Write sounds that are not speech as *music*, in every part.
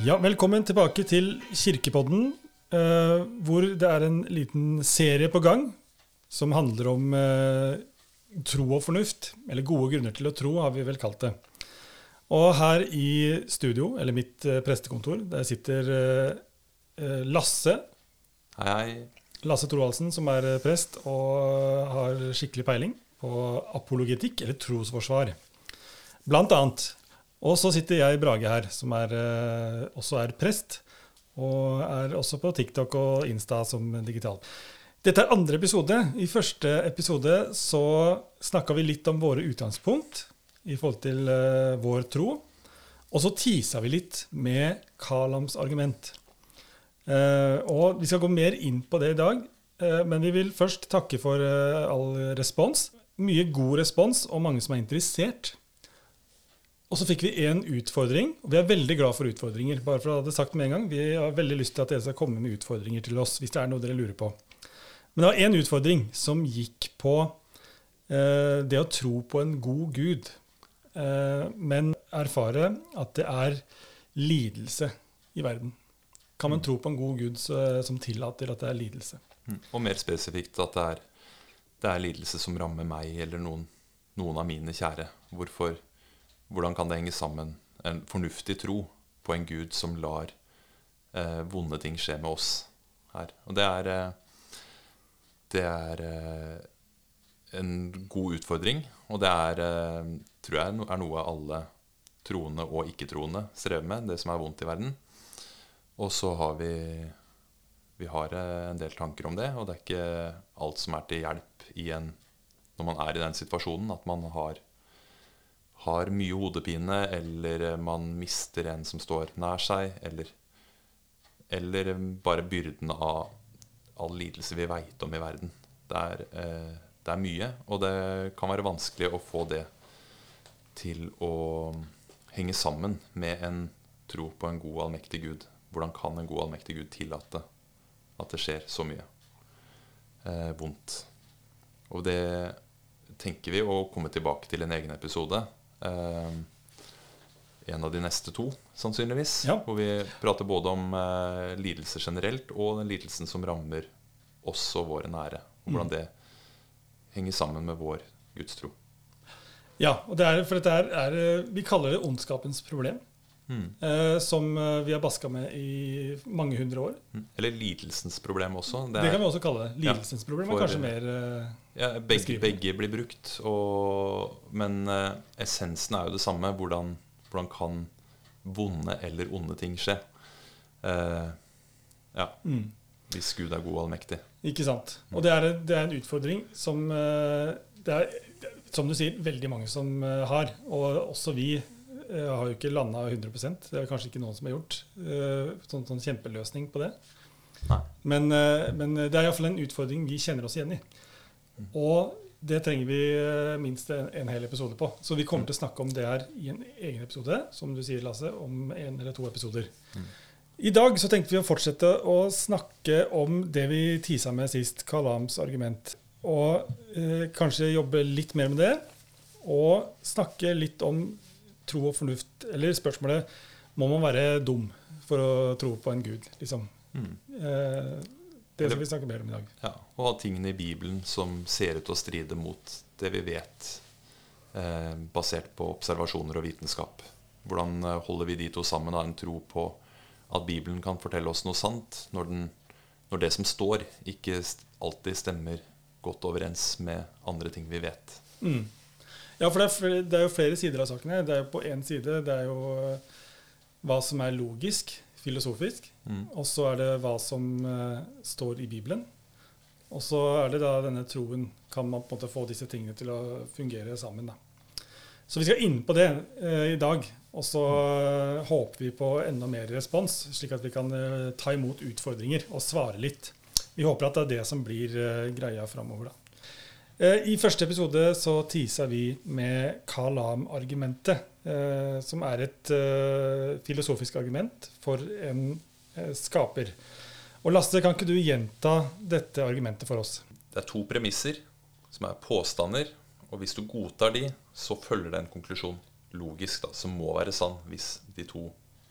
Ja, velkommen tilbake til Kirkepodden, eh, hvor det er en liten serie på gang som handler om eh, tro og fornuft. Eller gode grunner til å tro, har vi vel kalt det. Og her i studio, eller mitt eh, prestekontor, der sitter eh, eh, Lasse. Hei, hei. Lasse Thorvaldsen, som er eh, prest og har skikkelig peiling på apologetikk, eller trosforsvar. Blant annet. Og så sitter jeg, Brage, her, som er, eh, også er prest. Og er også på TikTok og Insta som digital. Dette er andre episode. I første episode så snakka vi litt om våre utgangspunkt i forhold til eh, vår tro. Og så tisa vi litt med Kalams argument. Eh, og vi skal gå mer inn på det i dag. men vi vil først takke for all respons. Mye god respons, og mange som er interessert. Og så fikk vi én utfordring, og vi er veldig glad for utfordringer. bare for å ha det sagt med en gang. Vi har veldig lyst til at dere skal komme med utfordringer til oss hvis det er noe dere lurer på. Men det var én utfordring som gikk på eh, det å tro på en god gud, eh, men erfare at det er lidelse i verden. Kan man tro på en god gud så, som tillater at det er lidelse? Mm. Og mer spesifikt at det er, det er lidelse som rammer meg eller noen, noen av mine kjære. Hvorfor, hvordan kan det henge sammen? En fornuftig tro på en gud som lar eh, vonde ting skje med oss her. Og det er, eh, det er eh, en god utfordring, og det er, eh, tror jeg, er noe alle troende og ikke-troende strever med, det som er vondt i verden. Og så har vi Vi har eh, en del tanker om det, og det er ikke alt som er til hjelp en, når man er i den situasjonen, at man har, har mye hodepine, eller eh, man mister en som står nær seg, eller, eller eh, bare byrden av all lidelse vi veit om i verden. Det er, eh, det er mye, og det kan være vanskelig å få det til å henge sammen med en tro på en god, allmektig Gud. Hvordan kan en god, allmektig Gud tillate at det skjer så mye eh, vondt? Og det tenker vi å komme tilbake til en egen episode. Eh, en av de neste to, sannsynligvis. Ja. Hvor vi prater både om eh, lidelse generelt og den lidelsen som rammer oss og våre nære. Og hvordan det henger sammen med vår gudstro. Ja, og det er, for dette er, er eh, Vi kaller det ondskapens problem. Mm. Eh, som eh, vi har baska med i mange hundre år. Mm. Eller lidelsens problem også. Det, kan vi også kalle det. Lidelsens problem er kanskje mer eh, Ja, begge, begge blir brukt, og, men eh, essensen er jo det samme. Hvordan, hvordan kan vonde eller onde ting skje? Ja, mm, hvis Gud er god og allmektig. Ikke sant. Og det er, det er en utfordring som det er, som du sier, veldig mange som har. Og også vi eh, har jo ikke landa 100% Det er kanskje ikke noen som har gjort. eh, sånn, sånn kjempeløsning på det. Men, eh, men det er iallfall en utfordring vi kjenner oss igjen i. Og det trenger vi minst en, en hel episode på. Så vi kommer til å snakke om det her i en egen episode, som du sier, Lasse, om en eller to episoder. I dag så tenkte vi å fortsette å snakke om det vi tisa med sist, Kalams argument. Og eh, kanskje jobbe litt mer med det. Og snakke litt om tro og fornuft. Eller spørsmålet må man være dum for å tro på en gud, liksom. Mm. Eh, det skal vi snakke mer om i dag. Ja, og ha tingene i Bibelen som ser ut til å stride mot det vi vet, eh, basert på observasjoner og vitenskap. Hvordan eh, holder vi de to sammen av en tro på at Bibelen kan fortelle oss noe sant, når, den, når det som står, ikke alltid stemmer godt overens med andre ting vi vet. Mm. Ja, for det er, flere, det er jo flere sider av sakene. Det er jo på én side det er jo eh, hva som er logisk, filosofisk. Mm. Og så er det hva som uh, står i Bibelen. Og så er det da denne troen Kan man på en måte få disse tingene til å fungere sammen. da. Så vi skal inn på det uh, i dag. Og så eh, håper vi på enda mer respons, slik at vi kan ta imot utfordringer og svare litt. Vi håper at det er det som blir greia framover, da. Eh, I første episode så tisa vi med Kalam-argumentet, eh, som er et eh, filosofisk argument for en skaper. Og Lasse, kan ikke du gjenta dette argumentet for oss? Det er to premisser som er påstander, og hvis du godtar de, så følger det en konklusjon logisk da, som må være sann hvis de to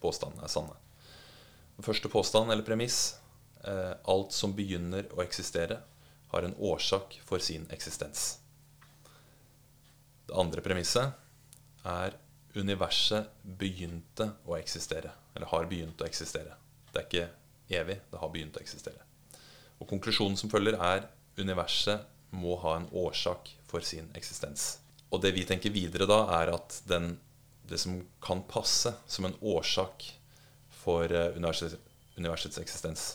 påstandene er sanne. Første påstand eller premiss alt som begynner å eksistere, har en årsak for sin eksistens. Det andre premisset er universet begynte å eksistere. Eller har begynt å eksistere. Det er ikke evig, det har begynt å eksistere. Og konklusjonen som følger, er universet må ha en årsak for sin eksistens. Og det vi tenker videre da, er at den, det som kan passe som en årsak for eh, universets, universets eksistens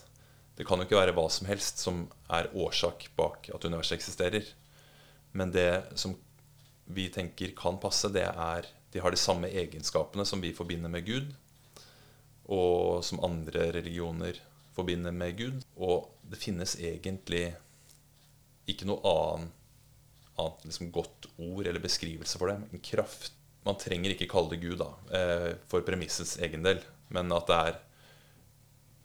Det kan jo ikke være hva som helst som er årsak bak at universet eksisterer. Men det som vi tenker kan passe, det er De har de samme egenskapene som vi forbinder med Gud, og som andre religioner forbinder med Gud. Og det finnes egentlig ikke noe annet, annet liksom godt ord eller beskrivelse for det. En kraft Man trenger ikke kalle det Gud da, eh, for premissets egen del, men at det er,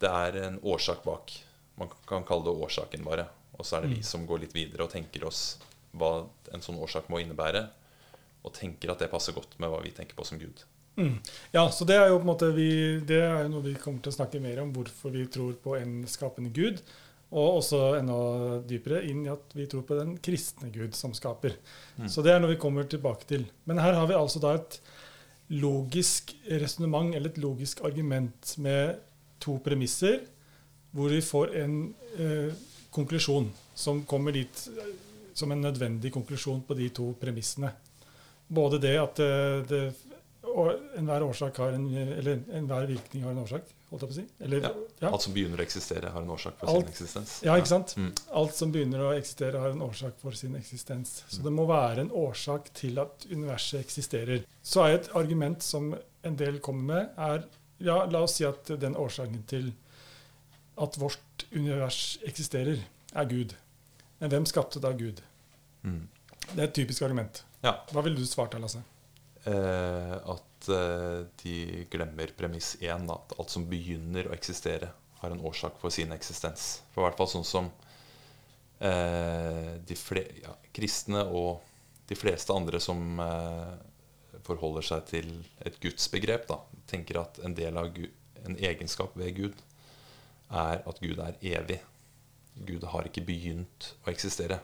det er en årsak bak. Man kan kalle det årsaken, bare. Og så er det vi som går litt videre og tenker oss hva en sånn årsak må innebære, og tenker at det passer godt med hva vi tenker på som Gud. Mm. Ja, så det er jo på en måte vi, det er jo noe vi kommer til å snakke mer om, hvorfor vi tror på en skapende Gud. Og også enda dypere inn i at vi tror på den kristne Gud som skaper. Mm. Så det er noe vi kommer tilbake til. Men her har vi altså da et logisk resonnement, eller et logisk argument med to premisser, hvor vi får en eh, konklusjon som kommer dit som en nødvendig konklusjon på de to premissene. Både det at eh, det, enhver årsak har en, eller enhver virkning har en årsak, holdt jeg på å si. Eller, Ja. ja. Alt som begynner å eksistere, har en årsak for Alt- sin eksistens. Ja, ikke sant? Mm. Alt som begynner å eksistere, har en årsak for sin eksistens. Så det må være en årsak til at universet eksisterer. Så er et argument som en del kommer med, er ja, la oss si at den årsaken til at vårt univers eksisterer, er Gud. Men hvem skapte da Gud? Mm. Det er et typisk argument. Ja. Hva ville du svart da, Lasse? Eh, at eh, de glemmer premiss én, at alt som begynner å eksistere, har en årsak for sin eksistens. For i hvert fall sånn som eh, de fle ja, kristne og de fleste andre som eh, forholder seg til et gudsbegrep, da, tenker at en del av Gud, en egenskap ved Gud er at Gud er evig. Gud har ikke begynt å eksistere.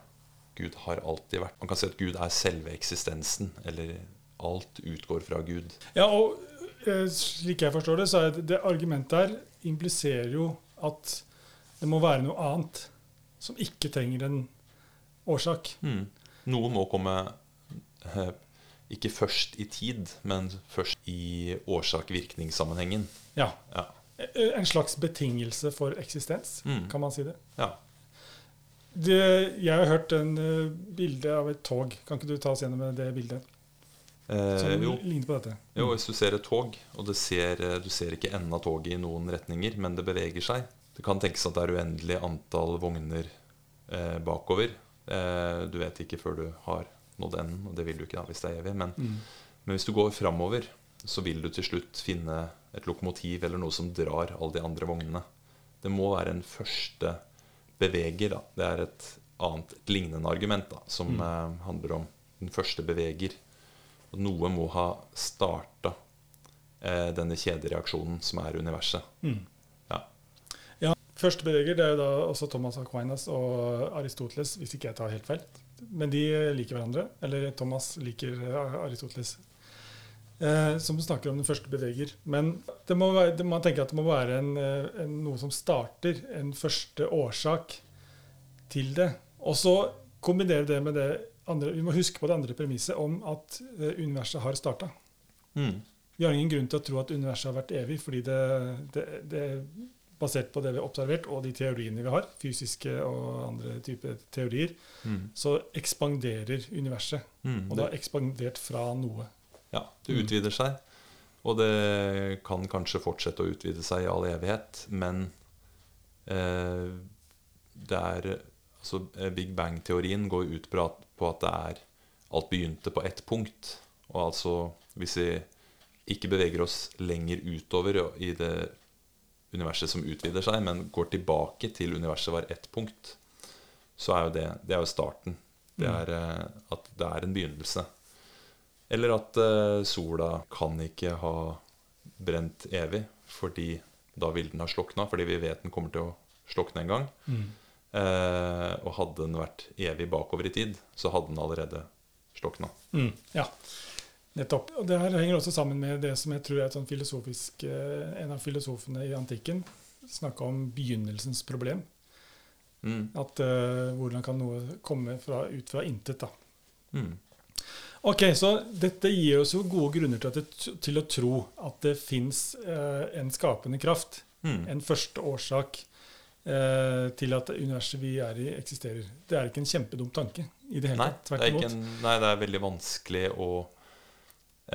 Gud har alltid vært Man kan si at Gud er selve eksistensen, eller alt utgår fra Gud. Ja, og eh, slik jeg forstår det, så er det, det argumentet her impliserer jo at det må være noe annet som ikke trenger en årsak. Mm. Noe må komme eh, ikke først i tid, men først i årsak-virkningssammenhengen. Ja. Ja. En slags betingelse for eksistens, Mm. kan man si det. ja. det. Jeg har hørt en uh, bilde av et tog. Kan ikke du ta oss gjennom det bildet? Eh, Som jo, ligner på dette. jo, hvis du ser et tog, og det ser, eh, du ser ikke enden av toget i noen retninger, men det beveger seg Det kan tenkes at det er uendelig antall vogner eh, bakover. Eh, du vet ikke før du har nådd enden, og det vil du ikke da hvis det er evig. Men, Mm. men hvis du går framover, så vil du til slutt finne et lokomotiv eller noe som drar alle de andre vognene. Det må være en første beveger. Da. Det er et annet et lignende argument da, som Mm. eh, handler om den første beveger. Og noe må ha starta eh, denne kjedereaksjonen som er universet. Mm. Ja. Ja, Første beveger det er jo da også Thomas Aquinas og Aristoteles, hvis ikke jeg tar helt feil. Men de liker hverandre. Eller Thomas liker eh, Aristoteles. Eh, som snakker om den første beveger. Men det må være, det, man tenker at det må være en, eh, en, noe som starter, en første årsak til det. Og så kombinere det med det andre Vi må huske på det andre premisset om at eh, universet har starta. Mm. Vi har ingen grunn til å tro at universet har vært evig, fordi det, det, det basert på det vi har observert, og de teoriene vi har, fysiske og andre typer teorier, Mm. så ekspanderer universet. Mm. Og det har ekspandert fra noe. Ja, det utvider seg. Og det kan kanskje fortsette å utvide seg i all evighet, men eh, det er altså, eh, Big Bang-teorien går ut på at det er alt begynte på ett punkt. Og altså hvis vi ikke beveger oss lenger utover i det universet som utvider seg, men går tilbake til universet var ett punkt, så er jo det, det er jo starten. Det er eh, at det er en begynnelse. Eller at eh, sola kan ikke ha brent evig, fordi da ville den ha slokna, fordi vi vet den kommer til å slokne en gang. Mm. Eh, og hadde den vært evig bakover i tid, så hadde den allerede slokna. Mm. Ja, nettopp. Og det her henger også sammen med det som jeg tror er et sånn filosofisk eh, En av filosofene i antikken snakka om begynnelsens problem. Mm. At uh, Hvordan kan noe komme fra, ut fra intet? da. Mm. Ok, så Dette gir oss jo gode grunner til, at det, til å tro at det fins uh, en skapende kraft. Mm. En første årsak uh, til at universet vi er i, eksisterer. Det er ikke en kjempedum tanke i det hele tatt. det er Tvert imot. nei, det er veldig vanskelig og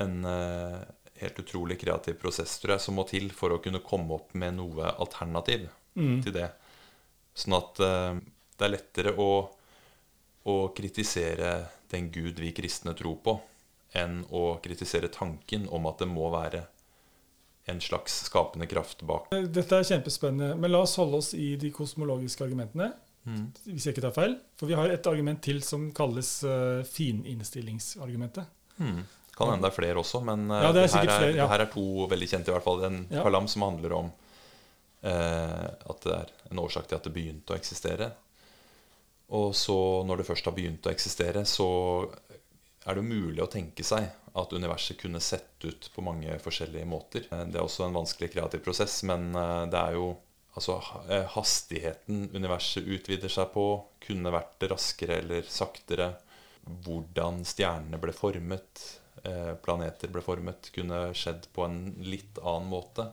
en eh, helt utrolig kreativ prosess tror jeg, som må til for å kunne komme opp med noe alternativ Mm. til det. Sånn at uh, det er lettere å, å kritisere den Gud vi kristne tror på, enn å kritisere tanken om at det må være en slags skapende kraft bak. Dette er kjempespennende, men la oss holde oss i de kosmologiske argumentene. Mm. Hvis jeg ikke tar feil. For vi har et argument til som kalles uh, fininnstillingsargumentet. Mm. Kan hende det er flere også, men Ja, det er her, er, flere, ja. her er to veldig kjente. i hvert fall En Ja. kalam som handler om eh, at det er en årsak til at det begynte å eksistere. Og så, når det først har begynt å eksistere, så er det mulig å tenke seg at universet kunne sett ut på mange forskjellige måter. Eh, Det er også en vanskelig kreativ prosess, men eh, det er jo Altså, eh, hastigheten universet utvider seg på, kunne vært raskere eller saktere. Hvordan stjernene ble formet, planeter ble formet, kunne skjedd på en litt annen måte.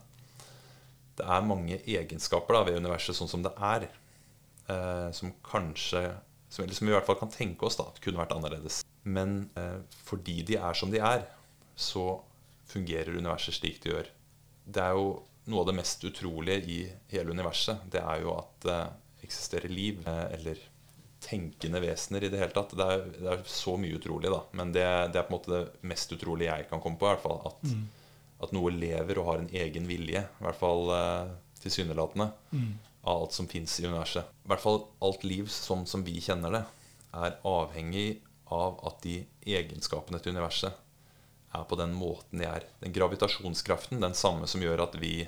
Det er mange egenskaper da, ved universet sånn som det er, eh, som kanskje som, som vi i hvert fall kan tenke oss da, kunne vært annerledes. Men eh, fordi de er som de er, så fungerer universet slik det gjør. Det er jo noe av det mest utrolige i hele universet. Det er jo at det eksisterer liv, eh, eller tenkende vesener i det hele tatt. Det er, det er så mye utrolig, da. Men det, det er på en måte det mest utrolige jeg kan komme på. i hvert fall, At, Mm. at noe lever og har en egen vilje. I hvert fall eh, tilsynelatende. Mm. Av alt som fins i universet. I hvert fall alt liv sånn som vi kjenner det, er avhengig av at de egenskapene til universet er på den måten de er. Den gravitasjonskraften, den samme som gjør at vi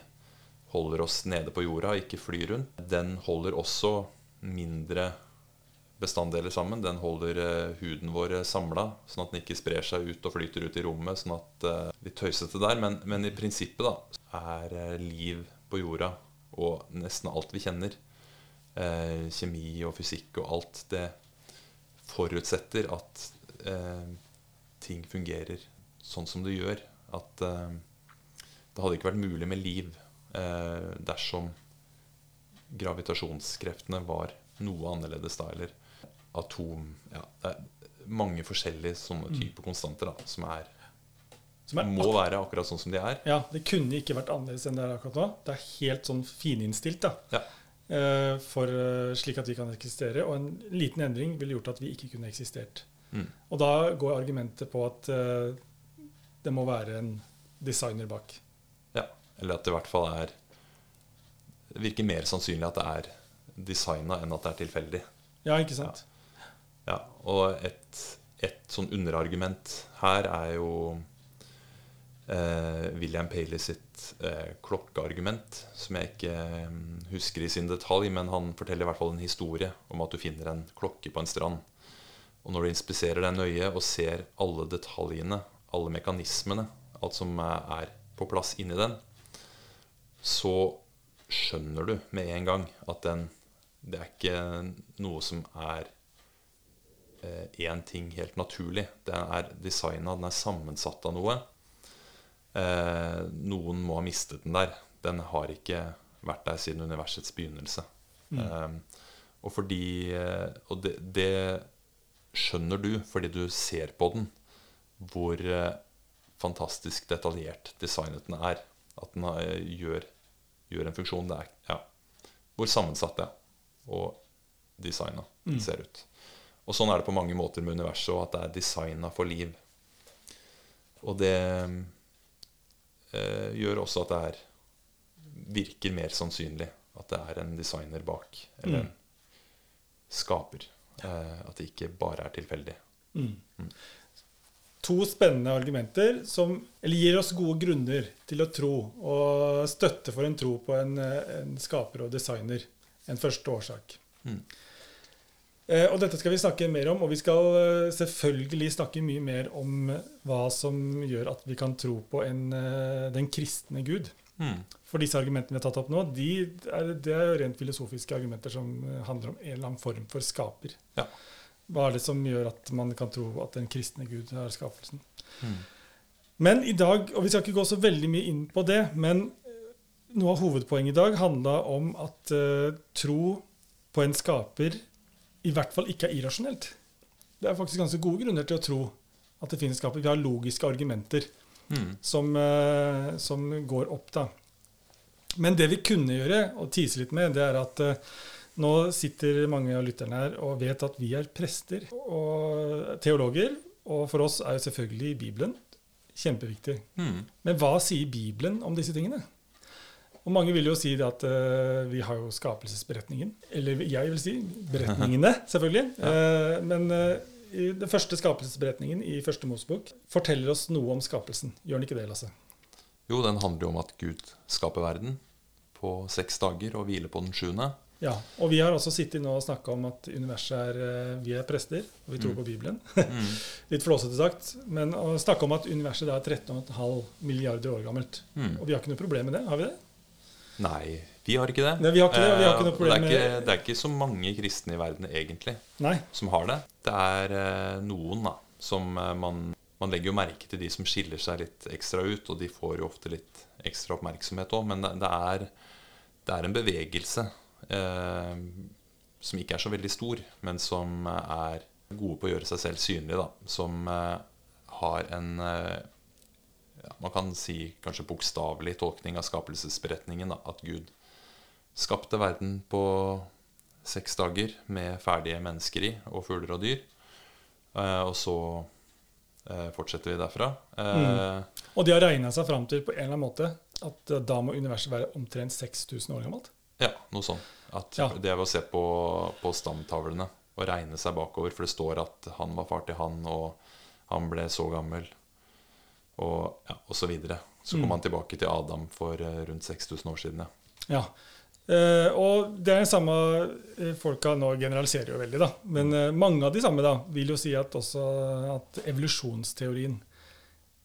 holder oss nede på jorda, ikke flyr rundt, den holder også mindre bestanddeler sammen. Den holder eh, huden vår samla, sånn at den ikke sprer seg ut og flyter ut i rommet. Sånn at eh, Litt tøysete der, men, men i prinsippet da er eh, liv på jorda og nesten alt vi kjenner, eh, kjemi og fysikk og alt, det forutsetter at eh, ting fungerer sånn som det gjør. At eh, det hadde ikke vært mulig med liv eh, dersom gravitasjonskreftene var noe annerledes da, eller atom ja, Det er mange forskjellige sånne typer konstanter da, som, er, Som er må være akkurat sånn som de er. Ja, det kunne ikke vært annerledes enn det er akkurat nå. Det er helt sånn fininnstilt, da. Ja. Eh, For, eh, slik at vi kan eksistere. Og en liten endring ville gjort at vi ikke kunne eksistert. Mm. Og da går argumentet på at uh, det må være en designer bak. Ja, eller at det i hvert fall er Det virker mer sannsynlig at det er designa enn at det er tilfeldig. Ja, ikke sant? Ja, Og et, et sånn underargument her er jo eh, William Paley sitt eh, klokkeargument, som jeg ikke eh, husker i sin detalj, men han forteller i hvert fall en historie om at du finner en klokke på en strand. Og når du inspiserer deg nøye og ser alle detaljene, alle mekanismene, alt som eh, er på plass inni den, så skjønner du med en gang at den Det er ikke noe som er én ting helt naturlig. Den er designa, den er sammensatt av noe. Eh, noen må ha mistet den der. Den har ikke vært der siden universets begynnelse. Eh, og fordi eh, Og det, det skjønner du fordi du ser på den, hvor eh, fantastisk detaljert designet den er. At den har, gjør, gjør en funksjon. Det er, ja, hvor sammensatt det er, og designa Mm. ser ut. Og sånn er det på mange måter med universet, og at det er designa for liv. Og det eh, gjør også at det er virker mer sannsynlig at det er en designer bak, eller Mm. en skaper. Eh, at det ikke bare er tilfeldig. Mm. Mm. to spennende argumenter som eller gir oss gode grunner til å tro, og støtte for en tro på en, en skaper og designer. En første årsak. Mm. Eh, og dette skal vi snakke mer om, og vi skal eh, selvfølgelig snakke mye mer om hva som gjør at vi kan tro på en, eh, den kristne Gud. Mm. For disse argumentene vi har tatt opp nå, de er, det er jo rent filosofiske argumenter som handler om en eller annen form for skaper. Ja. Hva er det som gjør at man kan tro at den kristne Gud er skapelsen? Mm. Men i dag, og vi skal ikke gå så veldig mye inn på det, men noe av hovedpoenget i dag handla om at uh, tro på en skaper i hvert fall ikke er irrasjonelt. Det er faktisk ganske gode grunner til å tro at det finnes skaper. Vi har logiske argumenter mm. som, uh, som, går opp, da. Men det vi kunne gjøre, og tise litt med, det er at uh, nå sitter mange av lytterne her og vet at vi er prester og teologer. Og for oss er jo selvfølgelig Bibelen kjempeviktig. Mm. Men hva sier Bibelen om disse tingene? Og mange vil jo si at uh, vi har jo skapelsesberetningen. Eller jeg vil si beretningene, *laughs* selvfølgelig. ja. uh, men uh, den første skapelsesberetningen i første Mosebok forteller oss noe om skapelsen. Gjør den ikke det, Lasse? Jo, den handler jo om at Gud skaper verden på seks dager og hviler på den sjuende. Ja, og vi har også sittet nå og snakka om at universet er Vi er prester, og vi tror mm. på Bibelen. Mm. *laughs* Litt flåsete sagt. Men å snakke om at universet er 13,5 milliarder år gammelt. Mm. Og vi har ikke noe problem med det, har vi det? Nei, vi har ikke det. Nei, vi har ikke det, vi har ikke noe problem det, er ikke, det er ikke så mange kristne i verden egentlig Nei. som har det. Det er eh, noen da, som eh, man, man legger jo merke til de som skiller seg litt ekstra ut, og de får jo ofte litt ekstra oppmerksomhet òg, men det er, det er en bevegelse eh, som ikke er så veldig stor, men som er gode på å gjøre seg selv synlig. Da. Som eh, har en eh, ja, Man kan si kanskje bokstavelig tolkning av skapelsesberetningen. Da, at Gud skapte verden på seks dager med ferdige mennesker i, og fugler og dyr. Eh, og så eh, fortsetter vi derfra. Mm. Og de har regna seg fram til på en eller annen måte at da må universet være omtrent 6000 år gammelt? Ja, noe sånt. At ja. Det er ved å se på, på stamtavlene og regne seg bakover. For det står at han var far til han, og han ble så gammel, og, ja, og så videre. Så kom mm. han tilbake til Adam for uh, rundt 6000 år siden. Ja. ja. Uh, og det er den samme uh, folka nå generaliserer jo veldig, da. Men uh, mange av de samme da, vil jo si at også at evolusjonsteorien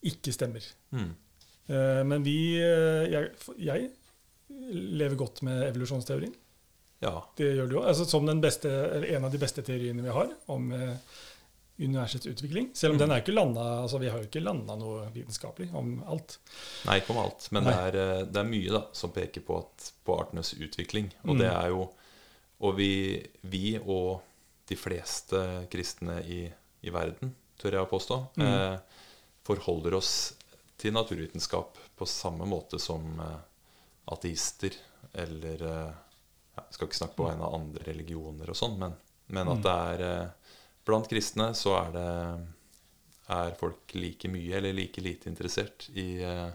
ikke stemmer. Mm. men vi jeg, jeg, lever godt med evolusjonsteorien. Ja. Det gjør du òg. Altså, som beste, en av de beste teoriene vi har om eh, universets utvikling. Selv om mm. den er ikke landa, altså, vi har jo ikke landa noe vitenskapelig om alt. Nei, ikke om alt. Men det er, eh, det er, mye da, som peker på, at, på artenes utvikling. Og mm. det er jo Og vi, vi, og de fleste kristne i, i verden, tør jeg å påstå, mm. eh, forholder oss til naturvitenskap på samme måte som eh, ateister eller eh, Jeg skal ikke snakke på vegne av andre religioner og sånn, men, men, at mm. det er eh, Blant kristne så er det er folk like mye eller like lite interessert i eh,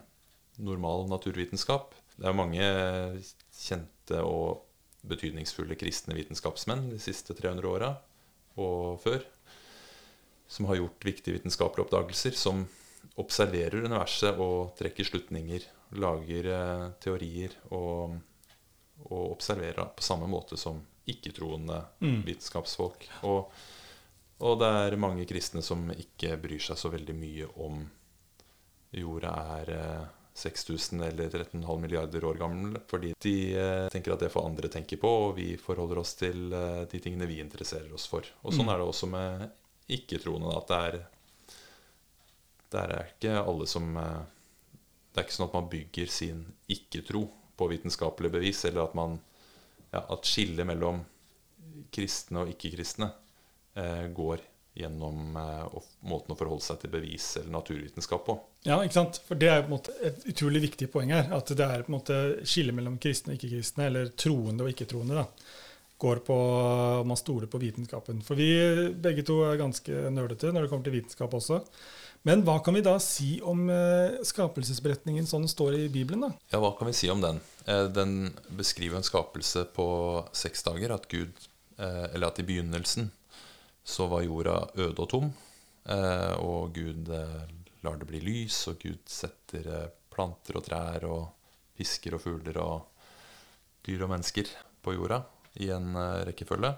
normal naturvitenskap. Det er mange kjente og betydningsfulle kristne vitenskapsmenn de siste 300 åra og før som har gjort viktige vitenskapelige oppdagelser, som observerer universet og trekker slutninger lager eh, teorier og, og, observerer på samme måte som ikke-troende mm. vitenskapsfolk. Og, og, det er mange kristne som ikke bryr seg så veldig mye om jorda er eh, 6000 eller 13,5 milliarder år gammel, fordi de eh, tenker at det får andre tenke på, og vi forholder oss til eh, de tingene vi interesserer oss for. Og sånn mm. er det også med ikke-troende. At det er, det er ikke alle som eh, det er ikke sånn at man bygger sin ikke-tro på vitenskapelig bevis, eller at man ja, at skillet mellom kristne og ikke-kristne eh, går gjennom eh, måten å forholde seg til bevis eller naturvitenskap på. Ja, ikke sant? For det er på en måte et utrolig viktig poeng her. At det er på en måte skillet mellom kristne og ikke-kristne, eller troende og ikke-troende, går på om man stoler på vitenskapen. For vi begge to er ganske nerdete når det kommer til vitenskap også. Men hva kan vi da si om eh, skapelsesberetningen sånn den står i Bibelen? da? Ja, hva kan vi si om den? Eh, den beskriver en skapelse på seks dager. At Gud, eh, eller at i begynnelsen så var jorda øde og tom. Eh, og Gud eh, lar det bli lys, og Gud setter eh, planter og trær og fisker og fugler og dyr og mennesker på jorda i en rekkefølge,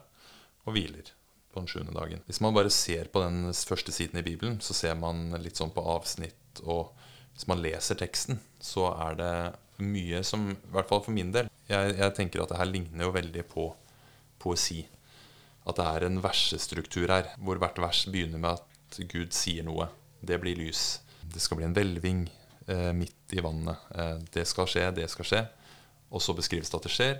og hviler på den sjuende dagen. Hvis man bare ser på den første siden i Bibelen, så ser man litt sånn på avsnitt, og hvis man leser teksten, så er det mye som I hvert fall for min del. Jeg, jeg tenker at det her ligner jo veldig på poesi. At det er en versestruktur her, hvor hvert vers begynner med at Gud sier noe. Det blir lys. Det skal bli en hvelving eh, midt i vannet. Eh, det skal skje, det skal skje. Og så beskrives det at det skjer.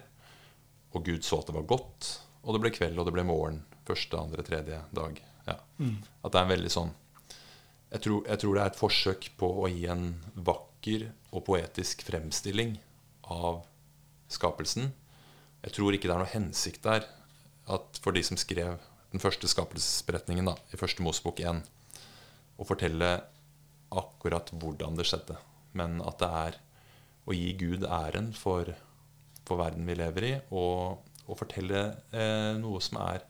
Og Gud så at det var godt, og det ble kveld, og det ble morgen. Første, andre, tredje dag. Ja. At det er en veldig sånn jeg tror, jeg tror det er et forsøk på å gi en vakker og poetisk fremstilling av skapelsen. Jeg tror ikke det er noe hensikt der at for de som skrev den første skapelsesberetningen da, i første Mosebok 1, å fortelle akkurat hvordan det skjedde. Men at det er å gi Gud æren for, for verden vi lever i, og, og fortelle eh, noe som er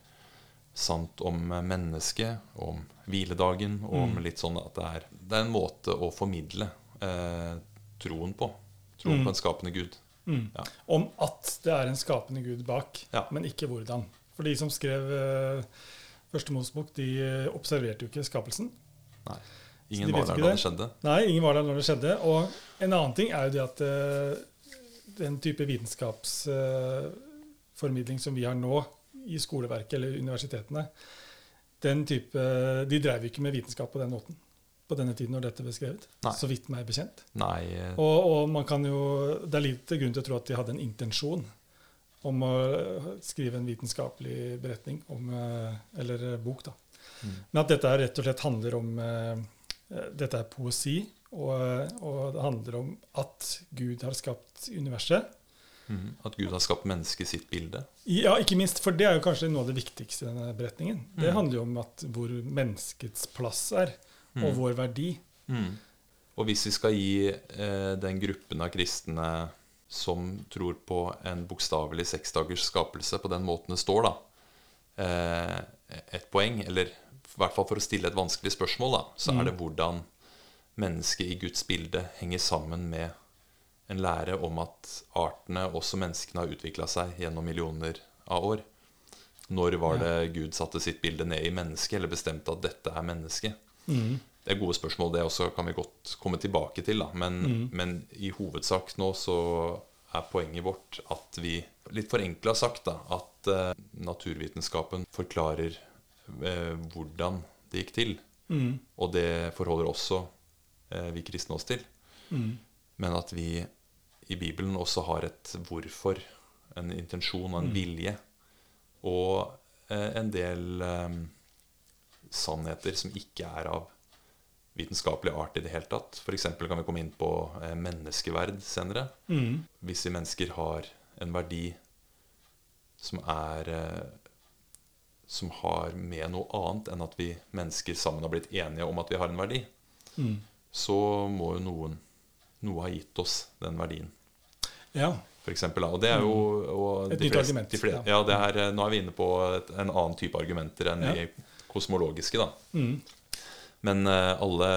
sant om mennesket, om hviledagen, og om litt sånn at det er, det er en måte å formidle eh, troen på. Troen på en skapende Gud. Ja. Om at det er en skapende gud bak, Ja. men ikke hvordan. For de som skrev eh, Første Mosebok, de eh, observerte jo ikke skapelsen. Nei. Ingen de var der da det. skjedde. Nei, ingen var der når det skjedde. Og en annen ting er jo det at eh, den type vitenskapsformidling som vi har nå i skoleverket eller universitetene, den type, de drev ikke med vitenskap på den måten på denne tiden når dette ble skrevet. Nei. Så vidt meg bekjent. Nei, eh, Og, og man kan jo, det er lite grunn til å tro at de hadde en intensjon om å skrive en vitenskapelig beretning om, eh, eller eh, bok. da. Mm. Men at dette rett og slett handler om eh, Dette er poesi, og, og det handler om at Gud har skapt universet. Mm. At Gud har skapt mennesket i sitt bilde. Ja, ikke minst, for det er jo kanskje noe av det viktigste i denne beretningen. Det Mm. handler jo om at hvor menneskets plass er, og Mm. vår verdi. Mm. Og hvis vi skal gi eh, den gruppen av kristne som tror på en bokstavelig seksdagers skapelse på den måten det står, da, eh, et poeng, eller i hvert fall for å stille et vanskelig spørsmål, da, så Mm. er det hvordan mennesket i Guds bilde henger sammen med en lære om at artene, også menneskene, har utvikla seg gjennom millioner av år. Når var det Gud satte sitt bilde ned i mennesket, eller bestemte at dette er mennesket? Mm. Det er gode spørsmål, det også kan vi godt komme tilbake til. Da. Men, Mm. men i hovedsak nå så er poenget vårt at vi, litt forenkla sagt, da, at uh, naturvitenskapen forklarer uh, hvordan det gikk til. Mm. Og det forholder også uh, vi kristne oss til. Mm. Men at vi i Bibelen også har et hvorfor, en intensjon og en Mm. vilje. Og en del sannheter som ikke er av vitenskapelig art i det hele tatt. F.eks. kan vi komme inn på eh, menneskeverd senere. Mm. Hvis vi mennesker har en verdi som er eh, Som har med noe annet enn at vi mennesker sammen har blitt enige om at vi har en verdi, Mm. så må jo noen noe ha gitt oss den verdien. Ja. For eksempel, og det er jo og Et nytt flest, argument, Flest, ja. er, nå er vi inne på et, en annen type argumenter enn Ja. de kosmologiske. da. Mm. Men eh, alle,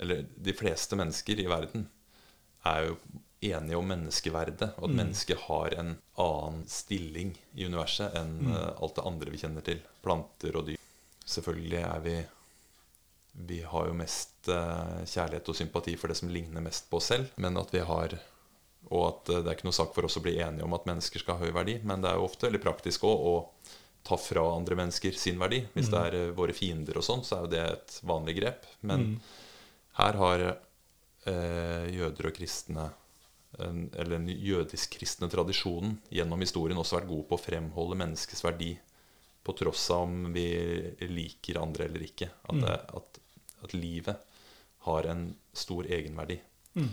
eller de fleste mennesker i verden, er jo enige om menneskeverdet. Og at Mm. mennesket har en annen stilling i universet enn Mm. eh, alt det andre vi kjenner til. Planter og dyr. Selvfølgelig er vi Vi har jo mest eh, kjærlighet og sympati for det som ligner mest på oss selv. Men at vi har Og at det er ikke noe sak for oss å bli enige om at mennesker skal ha høy verdi. Men det er jo ofte veldig praktisk òg å ta fra andre mennesker sin verdi. Hvis det er eh, våre fiender og sånn, så er jo det et vanlig grep. Men Mm. her har eh, jøder og kristne en, eller den jødisk-kristne tradisjonen gjennom historien også vært god på å fremholde menneskets verdi på tross av om vi liker andre eller ikke. At, det, at, at livet har en stor egenverdi. Mm.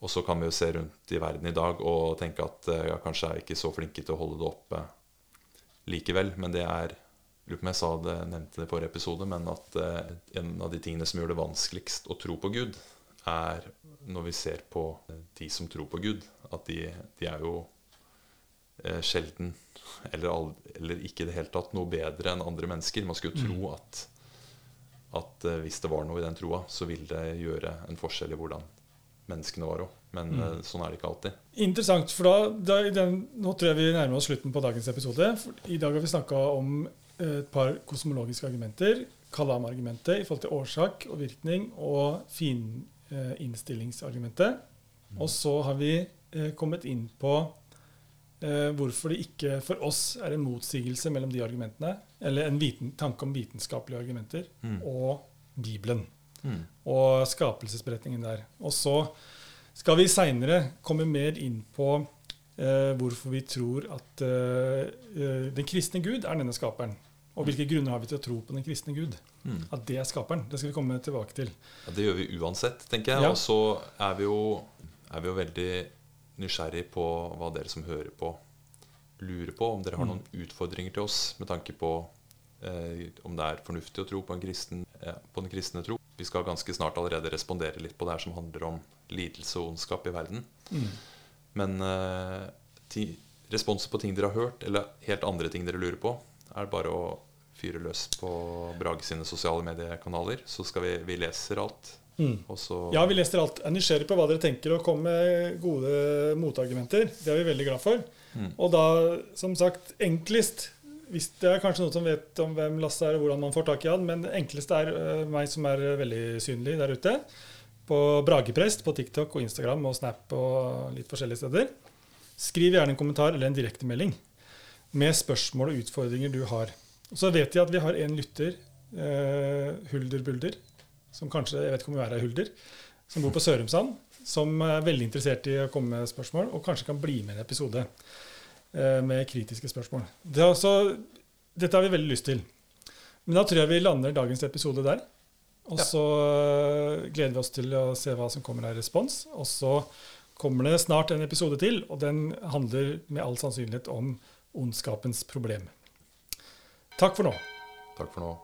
Og så kan vi jo se rundt i verden i dag og tenke at eh, ja, kanskje er vi ikke så flinke til å holde det oppe likevel. Men det er lurer på om jeg sa det, nevnte det i forrige episode, men at eh, en av de tingene som gjør det vanskeligst å tro på Gud, er når vi ser på de som tror på Gud, at de, de er jo eh, sjelden, eller, aldri, eller ikke i det hele tatt, noe bedre enn andre mennesker. Man skulle jo tro at, at eh, hvis det var noe i den troa, så vil det gjøre en forskjell i hvordan menneskene våre òg. Men Mm. eh, sånn er det ikke alltid. Interessant, for da, da den, Nå tror jeg vi nærmer oss slutten på dagens episode. For I dag har vi snakka om eh, et par kosmologiske argumenter. Kalam-argumentet i forhold til årsak og virkning, og fininnstillingsargumentet. Og så har vi eh, kommet inn på eh, hvorfor det ikke for oss er en motsigelse mellom de argumentene, eller en viten, tanke om vitenskapelige argumenter, Mm. og Bibelen Mm. og skapelsesberetningen der. Og så skal vi seinere komme mer inn på eh, hvorfor vi tror at eh, eh, den kristne Gud er denne skaperen. Og hvilke grunner har vi til å tro på den kristne Gud? Mm. At det er skaperen. Det skal vi komme tilbake til. Ja, det gjør vi uansett, tenker jeg. Ja. Og så er vi, jo, er vi jo veldig nysgjerrig på hva dere som hører på, lurer på. Om dere har Mm. noen utfordringer til oss med tanke på eh, om det er fornuftig å tro på, en kristen, på den kristne tro. Vi skal ganske snart allerede respondere litt på det her som handler om lidelse og ondskap i verden. Mm. Men eh, ti, responser på ting dere har hørt, eller helt andre ting dere lurer på, er bare å fyre løs på Brage sine sosiale mediekanaler. Så skal vi Vi leser alt. Mm. Og så Ja, vi leser alt. Er nysgjerrig på hva dere tenker, og kom med gode motargumenter. Det er vi veldig glad for. Mm. Og da, som sagt, enklest hvis Det er kanskje noen som vet om hvem Lasse er og hvordan man får tak i han, men det enkleste er øh, meg som er øh, veldig synlig der ute. På Brageprest på TikTok og Instagram og Snap og litt forskjellige steder. Skriv gjerne en kommentar eller en direktemelding med spørsmål og utfordringer du har. Og så vet jeg at vi har en lytter, uh, Hulder Bulder, som kanskje jeg vet ikke om hun er ei Hulder, som bor på Sørumsand, som er veldig interessert i å komme med spørsmål, og kanskje kan bli med i en episode eh, med kritiske spørsmål. Det er altså, dette har vi veldig lyst til. Men da tror jeg vi lander dagens episode der. Og så ja. gleder vi oss til å se hva som kommer av respons. Og så kommer det snart en episode til, og den handler med all sannsynlighet om ondskapens problem. Takk for nå. Takk for nå.